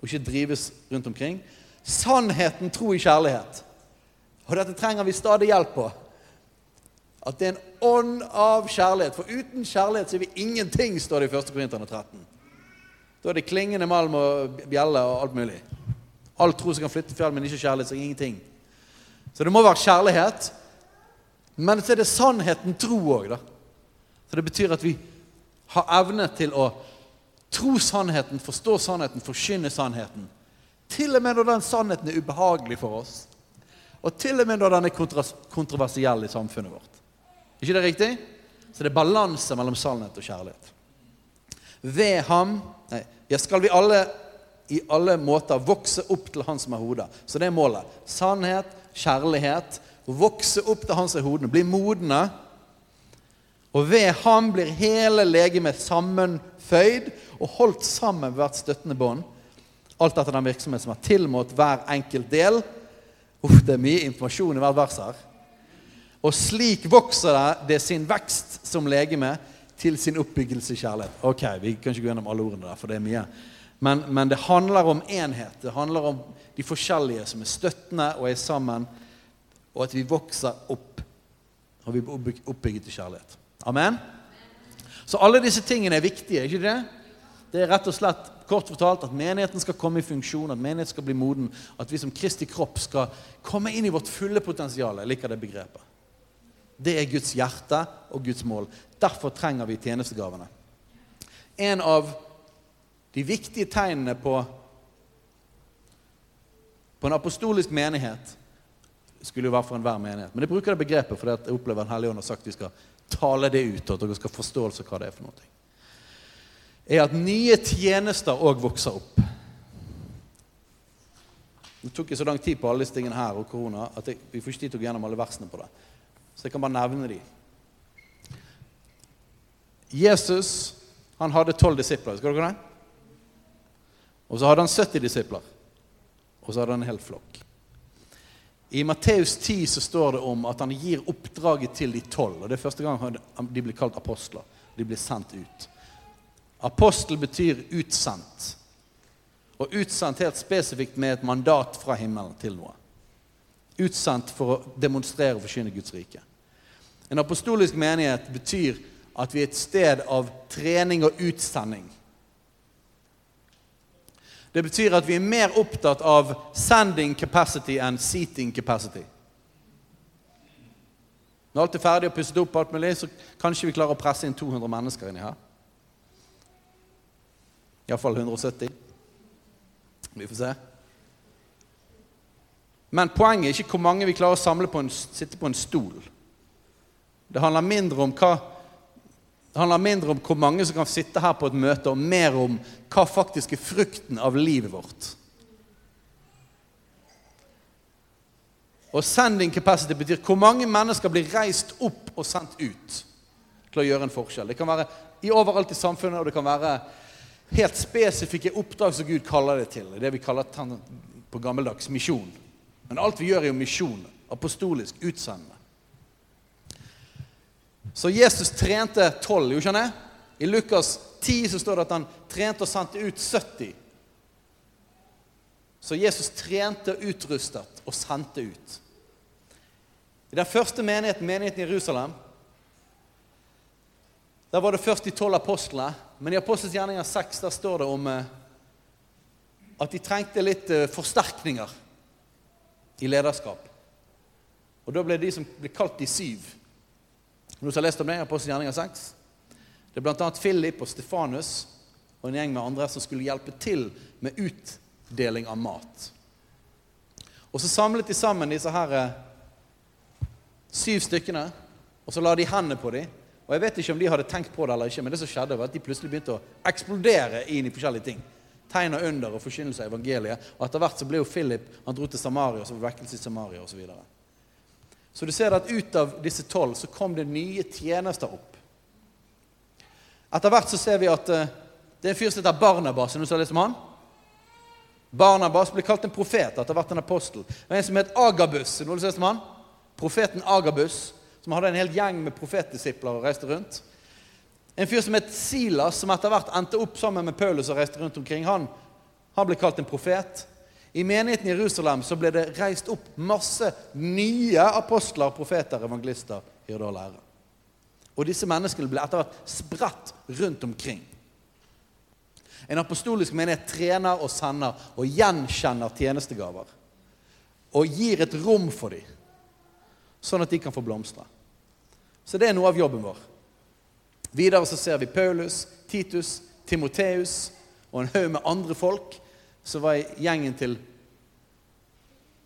og ikke drives rundt omkring. Sannheten, tro i kjærlighet. Og dette trenger vi stadig hjelp på. At det er en ånd av kjærlighet. For uten kjærlighet så er vi ingenting, står det i 1. Korinterne 13. Da er det klingende malm og bjelle og alt mulig. Alt tro som kan flytte fjell, men ikke kjærlighet, så ingenting. Så det må være kjærlighet. Men så er det sannheten tro òg, da. Så det betyr at vi har evne til å tro sannheten, forstå sannheten, forkynne sannheten. Til og med når den sannheten er ubehagelig for oss. Og til og med når den er kontroversiell i samfunnet vårt. ikke det riktig? Så det er balanse mellom sannhet og kjærlighet. Ved ham ja, skal vi alle i alle måter vokse opp til Han som er hodet. Så det er målet. Sannhet, kjærlighet vokse opp til han som er hodet. bli modne. Og ved ham blir hele legemet sammenføyd og holdt sammen ved hvert støttende bånd. Alt etter den virksomhet som er tilmålt hver enkelt del. Uff, det er mye informasjon i hvert vers her. Og slik vokser det, det sin vekst som legeme til sin oppbyggelse i kjærlighet. Ok, Vi kan ikke gå gjennom alle ordene der, for det er mye. Men, men det handler om enhet. Det handler om de forskjellige som er støttende og er sammen og at vi vokser opp. Og vi blir oppbygget i kjærlighet. Amen? Så alle disse tingene er viktige, ikke det? Det er rett og slett kort fortalt at menigheten skal komme i funksjon, at menigheten skal bli moden, at vi som Kristi kropp skal komme inn i vårt fulle potensial. Jeg liker det begrepet. Det er Guds hjerte og Guds mål. Derfor trenger vi tjenestegavene. En av de viktige tegnene på, på en apostolisk menighet skulle jo være for enhver menighet. Men jeg bruker det begrepet fordi jeg opplever Den hellige ånd har sagt at vi skal tale det ut, og at dere skal forståelse av hva det er for noe. Er at nye tjenester òg vokser opp. Det tok ikke så lang tid på alle disse tingene her og korona at jeg, vi får ikke tid til å gå gjennom alle versene på det. Så jeg kan bare nevne de. Jesus Han hadde tolv disipler. Skal dere det? Og så hadde han 70 disipler. Og så hadde han en hel flokk. I Matteus 10 så står det om at han gir oppdraget til de tolv. Og det er første gang de blir kalt apostler. De blir sendt ut. Apostel betyr utsendt. Og utsendt helt spesifikt med et mandat fra himmelen til noe. Utsendt for å demonstrere og forkynne Guds rike. En apostolisk menighet betyr at vi er et sted av trening og utsending. Det betyr at vi er mer opptatt av sending capacity enn seating capacity. Når alt er ferdig og pusset opp, alt mulig, så kanskje vi klarer å presse inn 200 mennesker inni her. Iallfall 170. Vi får se. Men poenget er ikke hvor mange vi klarer å samle på en, sitte på en stol. Det handler mindre om hva det handler mindre om hvor mange som kan sitte her på et møte, og mer om hva faktisk er frukten av livet vårt. Og sending capacity betyr hvor mange mennesker blir reist opp og sendt ut til å gjøre en forskjell. Det kan være i overalt i samfunnet, og det kan være helt spesifikke oppdrag som Gud kaller det til. Det vi kaller på gammeldags misjon. Men alt vi gjør, er jo misjon. Apostolisk utsendende. Så Jesus trente tolv, jo skjønner jeg? I Lukas 10 så står det at han trente og sendte ut 70. Så Jesus trente, utrustet og sendte ut. I den første menigheten, menigheten i Jerusalem, der var det først de tolv apostlene. Men i Apostels gjerninger 6 der står det om eh, at de trengte litt eh, forsterkninger i lederskap. Og da ble de som ble kalt de syv, noen som har lest om det? Apostelens gjerninger 6. Det er bl.a. Philip og Stefanus og en gjeng med andre som skulle hjelpe til med utdeling av mat. Og så samlet de sammen disse her eh, syv stykkene, og så la de hendene på dem. Og Jeg vet ikke om de hadde tenkt på det eller ikke, men det som skjedde var at de plutselig begynte å eksplodere inn i forskjellige ting. Tegn og under og forkynnelse av evangeliet. Og etter hvert så ble jo Philip Han dro til Samaria, så var vekkelse i Samaria osv. Så så du ser at ut av disse tolv så kom det nye tjenester opp. Etter hvert så ser vi at uh, det er en fyr som heter Barnabas. Noen ser har lest om han? Barnabas ble kalt en profet, etter hvert en apostel. Og en som het Agabus. Du som han? Profeten Agabus, som hadde en hel gjeng med profetdisipler og reiste rundt. En fyr som het Silas, som etter hvert endte opp sammen med Paulus og reiste rundt omkring. Han, han ble kalt en profet. I menigheten i Jerusalem så ble det reist opp masse nye apostler, profeter, evangelister, hyrder og lærere. Og disse menneskene ble etter hvert spredt rundt omkring. En apostolisk menighet trener og sender og gjenkjenner tjenestegaver. Og gir et rom for dem, sånn at de kan få blomstre. Så det er noe av jobben vår. Videre så ser vi Paulus, Titus, Timoteus og en haug med andre folk som var i gjengen til,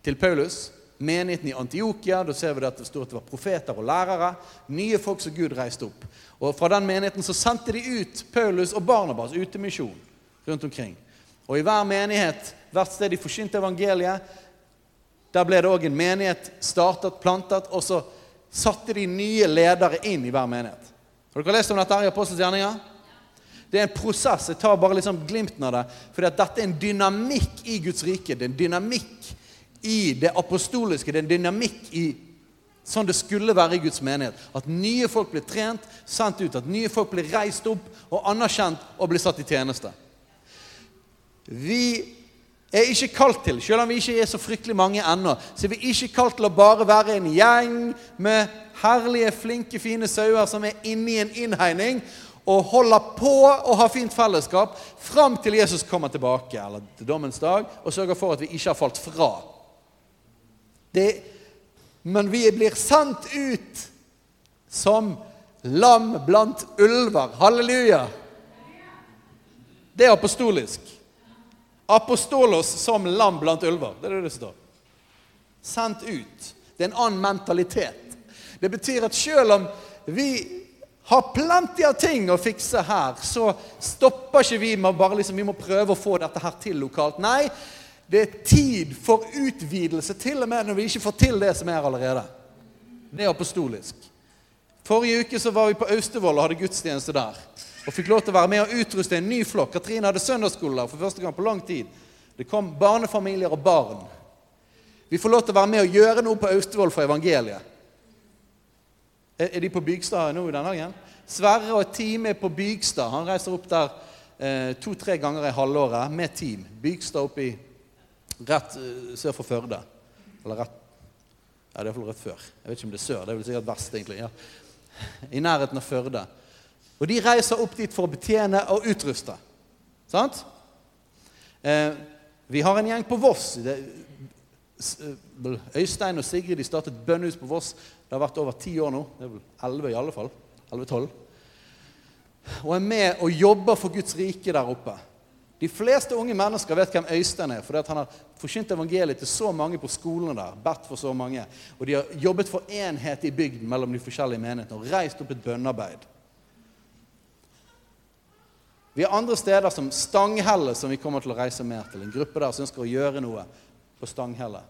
til Paulus menigheten i Antiokia. Da ser vi at det stod at det var profeter og lærere. Nye folk som Gud reiste opp. Og Fra den menigheten så sendte de ut Paulus og Barnabas ut til misjon rundt omkring. Og i hver menighet, hvert sted de forsynte evangeliet, der ble det òg en menighet startet, plantet, og så satte de nye ledere inn i hver menighet. Har dere lest om dette her i Apostels gjerninger? Det er en prosess. Jeg tar bare liksom glimten av det. For dette er en dynamikk i Guds rike. Det er en dynamikk i det apostoliske. Det er en dynamikk i sånn det skulle være i Guds menighet. At nye folk blir trent, sendt ut. At nye folk blir reist opp og anerkjent og blir satt i tjeneste. Vi er ikke kalt til, selv om vi ikke er så fryktelig mange ennå, så er vi ikke kalt til å bare være en gjeng med herlige, flinke, fine sauer som er inni en innhegning, og holder på å ha fint fellesskap fram til Jesus kommer tilbake, eller til dommens dag, og sørger for at vi ikke har falt fra. Det, men vi blir sendt ut som lam blant ulver. Halleluja! Det er apostolisk. Apostolos som lam blant ulver. Det er det det står. Sendt ut. Det er en annen mentalitet. Det betyr at selv om vi har plenty av ting å fikse her, så stopper ikke vi med bare liksom, vi må prøve å få dette her til lokalt. Nei, det er tid for utvidelse, til og med når vi ikke får til det som er allerede. Det er apostolisk. Forrige uke så var vi på Austevoll og hadde gudstjeneste der. og fikk lov til å være med og utruste en ny flokk. Katrine hadde søndagsskole der for første gang på lang tid. Det kom barnefamilier og barn. Vi får lov til å være med og gjøre noe på Austevoll for evangeliet. Er de på Bygstad nå denne dagen? Sverre og team er på Bygstad. Han reiser opp der eh, to-tre ganger i halvåret med team. Bygstad oppi rett uh, sør for Førde. Eller rett Ja, det er iallfall rett før. Jeg vet ikke om det er sør. Det er vel sikkert vest, egentlig. Ja. I nærheten av Førde. Og de reiser opp dit for å betjene og utruste. Sant? Eh, vi har en gjeng på Voss. Det, eh, Øystein og Sigrid de startet bønnehus på Voss. Det har vært over ti år nå. Det er vel elleve i alle fall. 11-12. Og er med og jobber for Guds rike der oppe. De fleste unge mennesker vet hvem Øystein er, fordi han har forkynt evangeliet til så mange på skolene der. bedt for så mange. Og de har jobbet for enhet i bygden mellom de forskjellige menighetene og reist opp et bønnearbeid. Vi har andre steder som Stanghelle, som vi kommer til å reise mer til. En gruppe der som ønsker å gjøre noe på Stanghelle.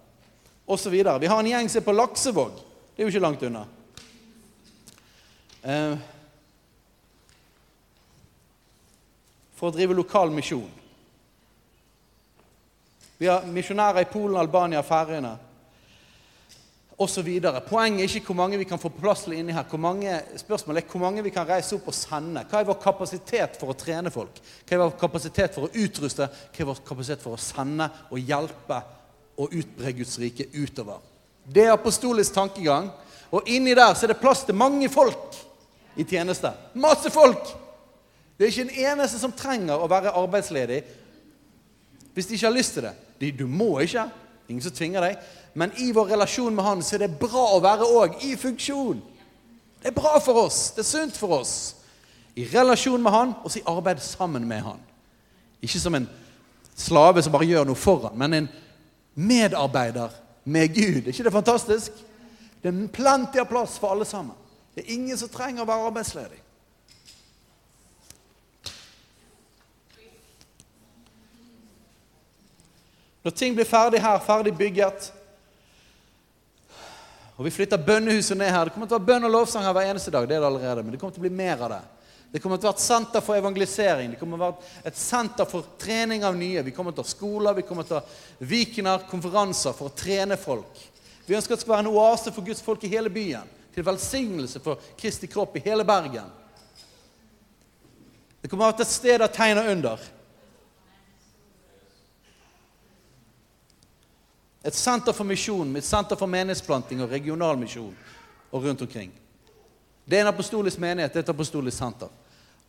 Og så videre. Vi har en gjeng som er på Laksevåg. Det er jo ikke langt unna. Eh, for å drive lokal misjon. Vi har misjonærer i Polen, Albania, Færøyene osv. Poenget er ikke hvor mange vi kan få på plass til inni her. Hvor mange, spørsmålet er hvor mange vi kan reise opp og sende. Hva er vår kapasitet for å trene folk? Hva er vår kapasitet for å utruste? Hva er vår kapasitet for å sende og hjelpe og utbre Guds rike utover? Det er apostolisk tankegang. Og inni der så er det plass til mange folk i tjeneste. Masse folk! Det er ikke en eneste som trenger å være arbeidsledig hvis de ikke har lyst til det. Du må ikke. Ingen som tvinger deg. Men i vår relasjon med Han så er det bra å være òg i funksjon. Det er bra for oss. Det er sunt for oss. I relasjon med Han og så i arbeid sammen med Han. Ikke som en slave som bare gjør noe for Han, men en medarbeider med Gud. Er ikke det fantastisk? Det er plenty av plass for alle sammen. Det er ingen som trenger å være arbeidsledig. Når ting blir ferdig her, ferdig bygget, og vi flytter bønnehuset ned her Det kommer til å være bønn og lovsang her hver eneste dag. det er det allerede, Men det kommer til å bli mer av det. Det kommer til å være et senter for evangelisering. Det kommer til å være et senter for trening av nye. Vi kommer til å ha skoler, vi kommer til å ha Vikener, konferanser for å trene folk. Vi ønsker at det skal være en oase for Guds folk i hele byen. Til velsignelse for Kristi kropp i hele Bergen. Det kommer til å være et sted av tegn under. Et senter for misjon, et senter for menighetsplanting og regional misjon og rundt omkring. Det er en apostolisk menighet, det er et apostolisk senter.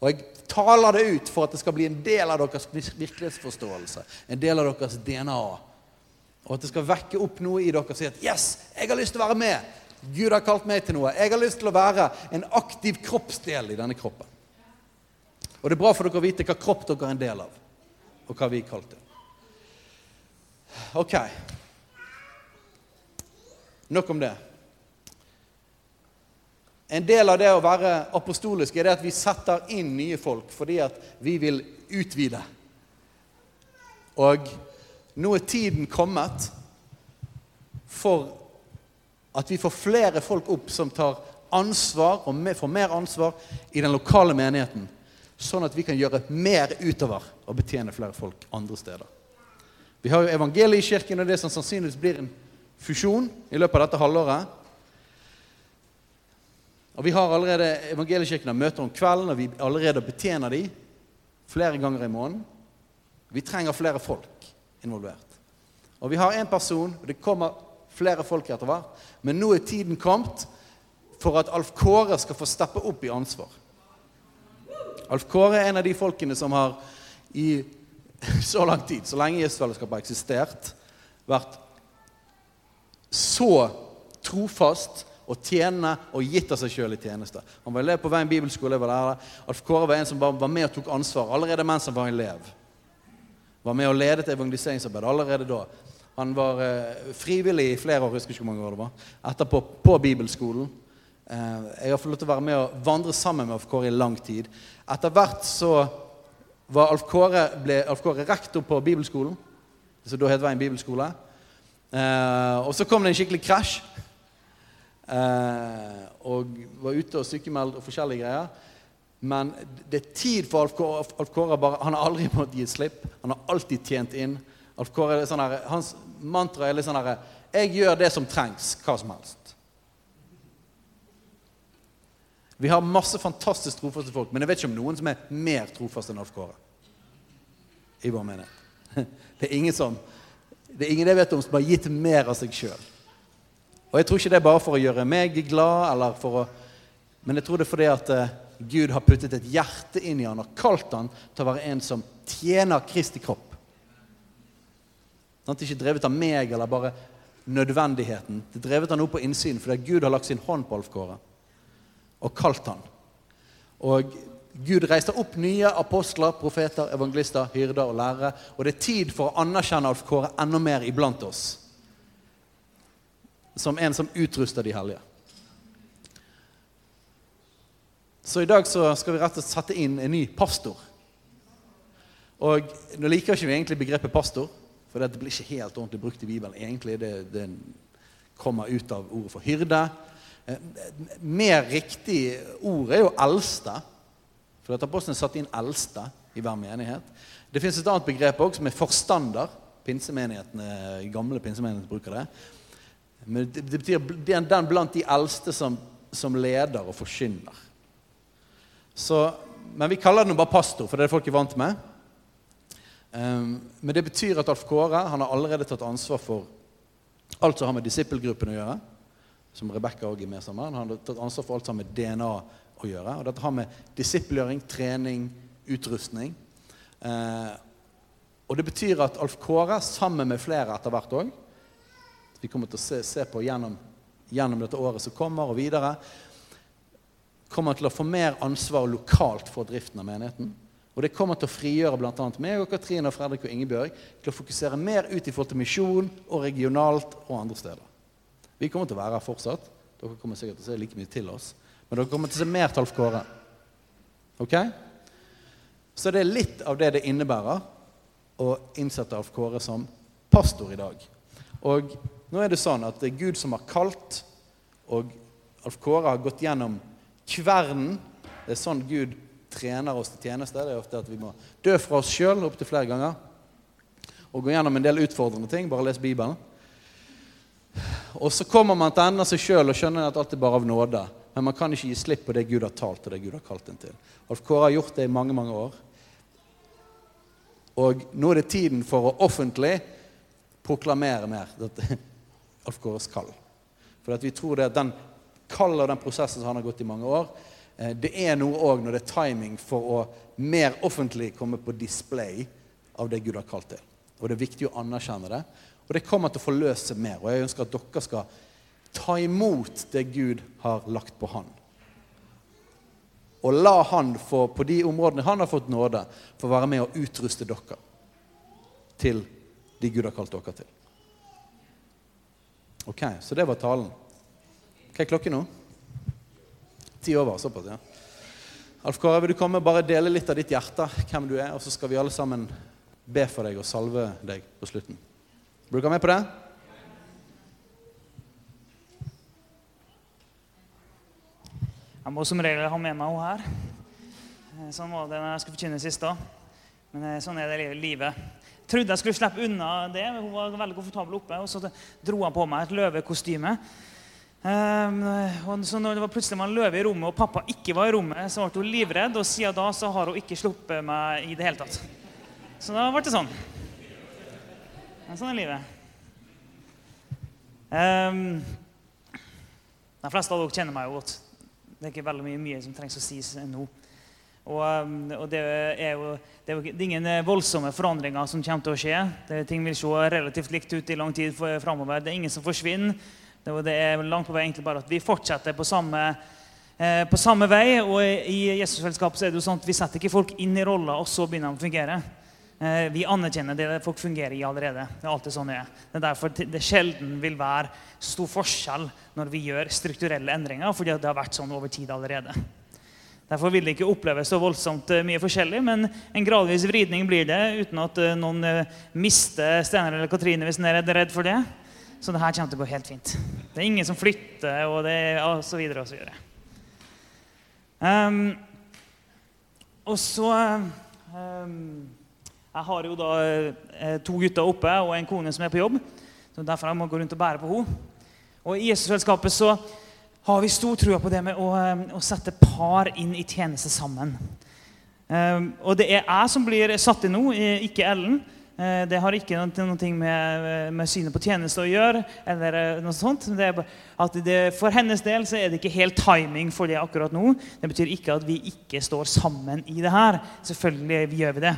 Og jeg taler det ut for at det skal bli en del av deres virkelighetsforståelse, en del av deres DNA. Og at det skal vekke opp noe i dere og si at 'Yes, jeg har lyst til å være med'. Gud har kalt meg til noe. Jeg har lyst til å være en aktiv kroppsdel i denne kroppen. Og det er bra for dere å vite hva kropp dere er en del av, og hva vi er kalt til. Ok. Nok om det. En del av det å være apostolisk er det at vi setter inn nye folk fordi at vi vil utvide. Og nå er tiden kommet for at vi får flere folk opp som tar ansvar og får mer ansvar i den lokale menigheten. Sånn at vi kan gjøre mer utover og betjene flere folk andre steder. Vi har jo evangeliekirken, og det som sannsynligvis blir en fusjon i løpet av dette halvåret. Og Vi har allerede evangeliekirken møter om kvelden, og vi allerede betjener de flere ganger i måneden. Vi trenger flere folk involvert. Og vi har én person, og det kommer flere folk etter hvert, men nå er tiden kommet for at Alf Kåre skal få steppe opp i ansvar. Alf Kåre er en av de folkene som har i så lang tid, så lenge Jesusfellesskapet har eksistert, vært så trofast og tjene og gitt av seg sjøl i tjeneste. Han var elev på Veien bibelskole. var lærer. Alf Kåre var en som var med og tok ansvar allerede mens han var elev. Var med og ledet evangeliseringsarbeid allerede da. Han var eh, frivillig i flere år, husker ikke hvor mange år det var, etterpå på bibelskolen. Eh, jeg har fått lov til å være med og vandre sammen med Alf Kåre i lang tid. Etter hvert så var Alf Kåre, ble Alf Kåre rektor på bibelskolen, så da het Veien bibelskole. Eh, og så kom det en skikkelig krasj. Eh, og var ute og sykemeldt og forskjellige greier. Men det er tid for Alf. Alf Kåre bare, han har aldri måttet gi slipp. Han har alltid tjent inn. Alf Kåre, sånn her, Hans mantra er litt sånn herre Jeg gjør det som trengs, hva som helst. Vi har masse fantastisk trofaste folk, men jeg vet ikke om noen som er mer trofast enn Alf Kåre. I vår menighet. Det er ingen som Det er ingen jeg vet om som har gitt mer av seg sjøl. Og jeg tror ikke det er bare for å gjøre meg glad, eller for å Men jeg tror det er fordi at uh, Gud har puttet et hjerte inn i han og kalt han til å være en som tjener Kristi kropp. Sånn, ikke drevet av meg eller bare nødvendigheten. Det er drevet av noe på innsiden fordi Gud har lagt sin hånd på Alf Kåre og kalt han. Og Gud reiste opp nye apostler, profeter, evangelister, hyrder og lærere. Og det er tid for å anerkjenne Alf Kåre enda mer iblant oss. Som en som utruster de hellige. Så i dag så skal vi rett og slett sette inn en ny pastor. Og Nå liker ikke vi egentlig begrepet pastor, for det blir ikke helt ordentlig brukt i Bibelen. egentlig. Det, det kommer ut av ordet for hyrde. Eh, mer riktig ord er jo eldste. For at apostlene satte inn eldste i hver menighet. Det fins et annet begrep også, som er forstander. Pinsemenighetene, gamle pinsemenigheter bruker det. Men det, det betyr den blant de eldste som, som leder og forkynner. Så, men vi kaller den bare pastor, for det er det folk er vant med. Um, men det betyr at Alf Kåre han har allerede tatt ansvar for alt som har med disippelgruppen å gjøre. Som Rebekka òg er med sammen. Han har tatt ansvar for alt som har med DNA å gjøre. Og dette har med disippelgjøring, trening, utrustning. Uh, og det betyr at Alf Kåre, sammen med flere etter hvert òg Vi kommer til å se, se på gjennom, gjennom dette året som kommer, og videre kommer til å få mer ansvar lokalt for driften av menigheten. Og det kommer til å frigjøre bl.a. meg og Katrine og Fredrik og Ingebjørg til å fokusere mer ut i forhold til misjon og regionalt og andre steder. Vi kommer til å være her fortsatt. Dere kommer sikkert til å se like mye til oss. Men dere kommer til å se mer Talf Kåre. Ok? Så det er litt av det det innebærer å innsette Alf Kåre som pastor i dag. Og nå er det sånn at det er Gud som har kalt, og Alf Kåre har gått gjennom kvernen. Det er sånn Gud trener oss til tjeneste. Det er ofte at vi må dø fra oss sjøl opptil flere ganger. Og gå gjennom en del utfordrende ting. Bare les Bibelen. Og så kommer man til enden av seg sjøl og skjønner at alt er bare av nåde. Men man kan ikke gi slipp på det Gud har talt og det Gud har kalt en til. Alf Kåre har gjort det i mange, mange år. Og nå er det tiden for å offentlig proklamere mer Alf Kåres kall. For vi tror det at den kallet og den prosessen som han har gått i mange år, eh, det er noe òg når det er timing for å mer offentlig komme på display av det Gud har kalt til. Og det er viktig å anerkjenne det. Og det kommer til å forløse mer. Og jeg ønsker at dere skal ta imot det Gud har lagt på Han. Og la Han få, på de områdene han har fått nåde, få være med å utruste dere til de Gud har kalt dere til. Ok, Så det var talen. Hva er klokken nå? Ti over. Såpass, ja. Alf Kåre, vil du komme og bare dele litt av ditt hjerte, hvem du er, og så skal vi alle sammen be for deg og salve deg på slutten. Vil du med på det? Jeg må som regel ha med meg henne her. Eh, sånn var det når jeg skulle forkynne sist. da. Men eh, sånn er det livet. Trodde jeg skulle slippe unna det. men Hun var veldig komfortabel oppe. Og så dro han på meg et løvekostyme. Um, og så når det var plutselig var en løve i rommet, og pappa ikke var i rommet, så ble hun livredd. Og siden da så har hun ikke sluppet meg i det hele tatt. Så da ble det sånn. Men sånn er livet. Um, de fleste av dere kjenner meg jo godt. Det er ikke veldig mye, mye som trengs å sies nå. Og, um, og det, er jo, det, er jo, ingen voldsomme forandringer som kommer til å skje. Det, ting vil se relativt likt ut i lang tid framover. Det er ingen som forsvinner. Det er langt på vei egentlig bare at vi fortsetter på samme, eh, på samme vei. Og i Jesusfellesskapet er det jo sånn at vi setter ikke folk inn i roller, og så begynner de å fungere. Eh, vi anerkjenner det folk fungerer i allerede. Det er alltid sånn det er. Det er derfor det sjelden vil være stor forskjell når vi gjør strukturelle endringer, fordi det har vært sånn over tid allerede. Derfor vil det ikke oppleves så voldsomt eh, mye forskjellig, men en gradvis vridning blir det uten at noen mister Steinar eller Katrine hvis en er redd for det. Så det her kommer til å gå helt fint. Det er ingen som flytter, og det er og så videre og så videre. Um, og så um, Jeg har jo da eh, to gutter oppe og en kone som er på jobb. så Derfor jeg må gå rundt og bære på henne. Og I Jesusselskapet så har vi stor tro på det med å, eh, å sette par inn i tjeneste sammen. Eh, og det er jeg som blir satt inn nå, ikke Ellen. Eh, Det har ikke noe, med, med synet på tjeneste å gjøre. eller eh, noe sånt. Det det, for hennes del så er det ikke helt timing for det akkurat nå. Det betyr ikke at vi ikke står sammen i det her. Selvfølgelig gjør vi det.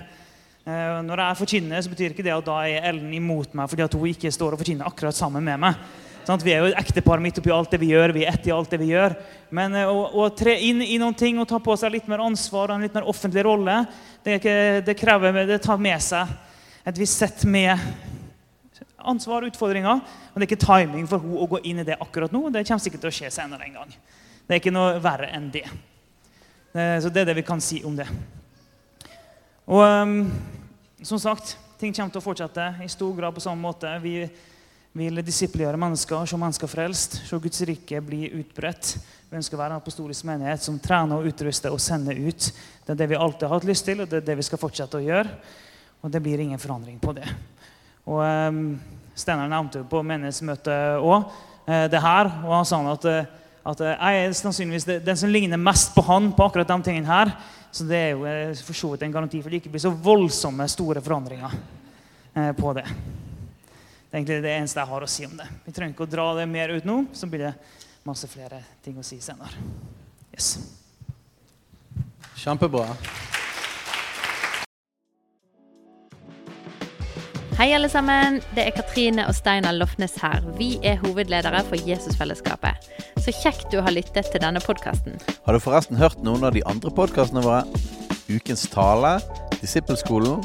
Når jeg forkynner, så betyr ikke det at da er Ellen imot meg fordi at hun ikke står og forkynner akkurat sammen med meg. Sant? Vi er jo et ektepar midt oppi alt det vi gjør. Vi er ett i alt det vi gjør. Men eh, å, å tre inn i noen ting og ta på seg litt mer ansvar og en litt mer offentlig rolle, det, det krever det tar med seg et visst sett med ansvar og utfordringer. Og det er ikke timing for henne å gå inn i det akkurat nå. Det kommer sikkert til å skje senere en gang. Det er ikke noe verre enn det. Eh, Så det er det vi kan si om det. Og ehm, som sagt, ting kommer til å fortsette i stor grad på samme måte. Vi vil disippelgjøre mennesker, se mennesker frelst, se Guds rike bli utbredt. Vi ønsker å være en apostolisk menighet som trener og utruster og sender ut. Det er det vi alltid har hatt lyst til, og det er det vi skal fortsette å gjøre. Og det blir ingen forandring på det. Og um, Steinar nevnte jo på menighetsmøtet òg det her. Og han sa at, eh, at eh, jeg er sannsynligvis den som ligner mest på han på akkurat de tingene her. Så det er jo eh, for så vidt en garanti for det ikke blir så voldsomme store forandringer eh, på det. Det er egentlig det eneste jeg har å si om det. Vi trenger ikke å dra det mer ut nå, så blir det masse flere ting å si senere. Yes. Kjempebra. Hei, alle sammen. Det er Katrine og Steinar Lofnes her. Vi er hovedledere for Jesusfellesskapet. Så kjekt du har lyttet til denne podkasten. Har du forresten hørt noen av de andre podkastene våre? Ukens tale, Disippelskolen,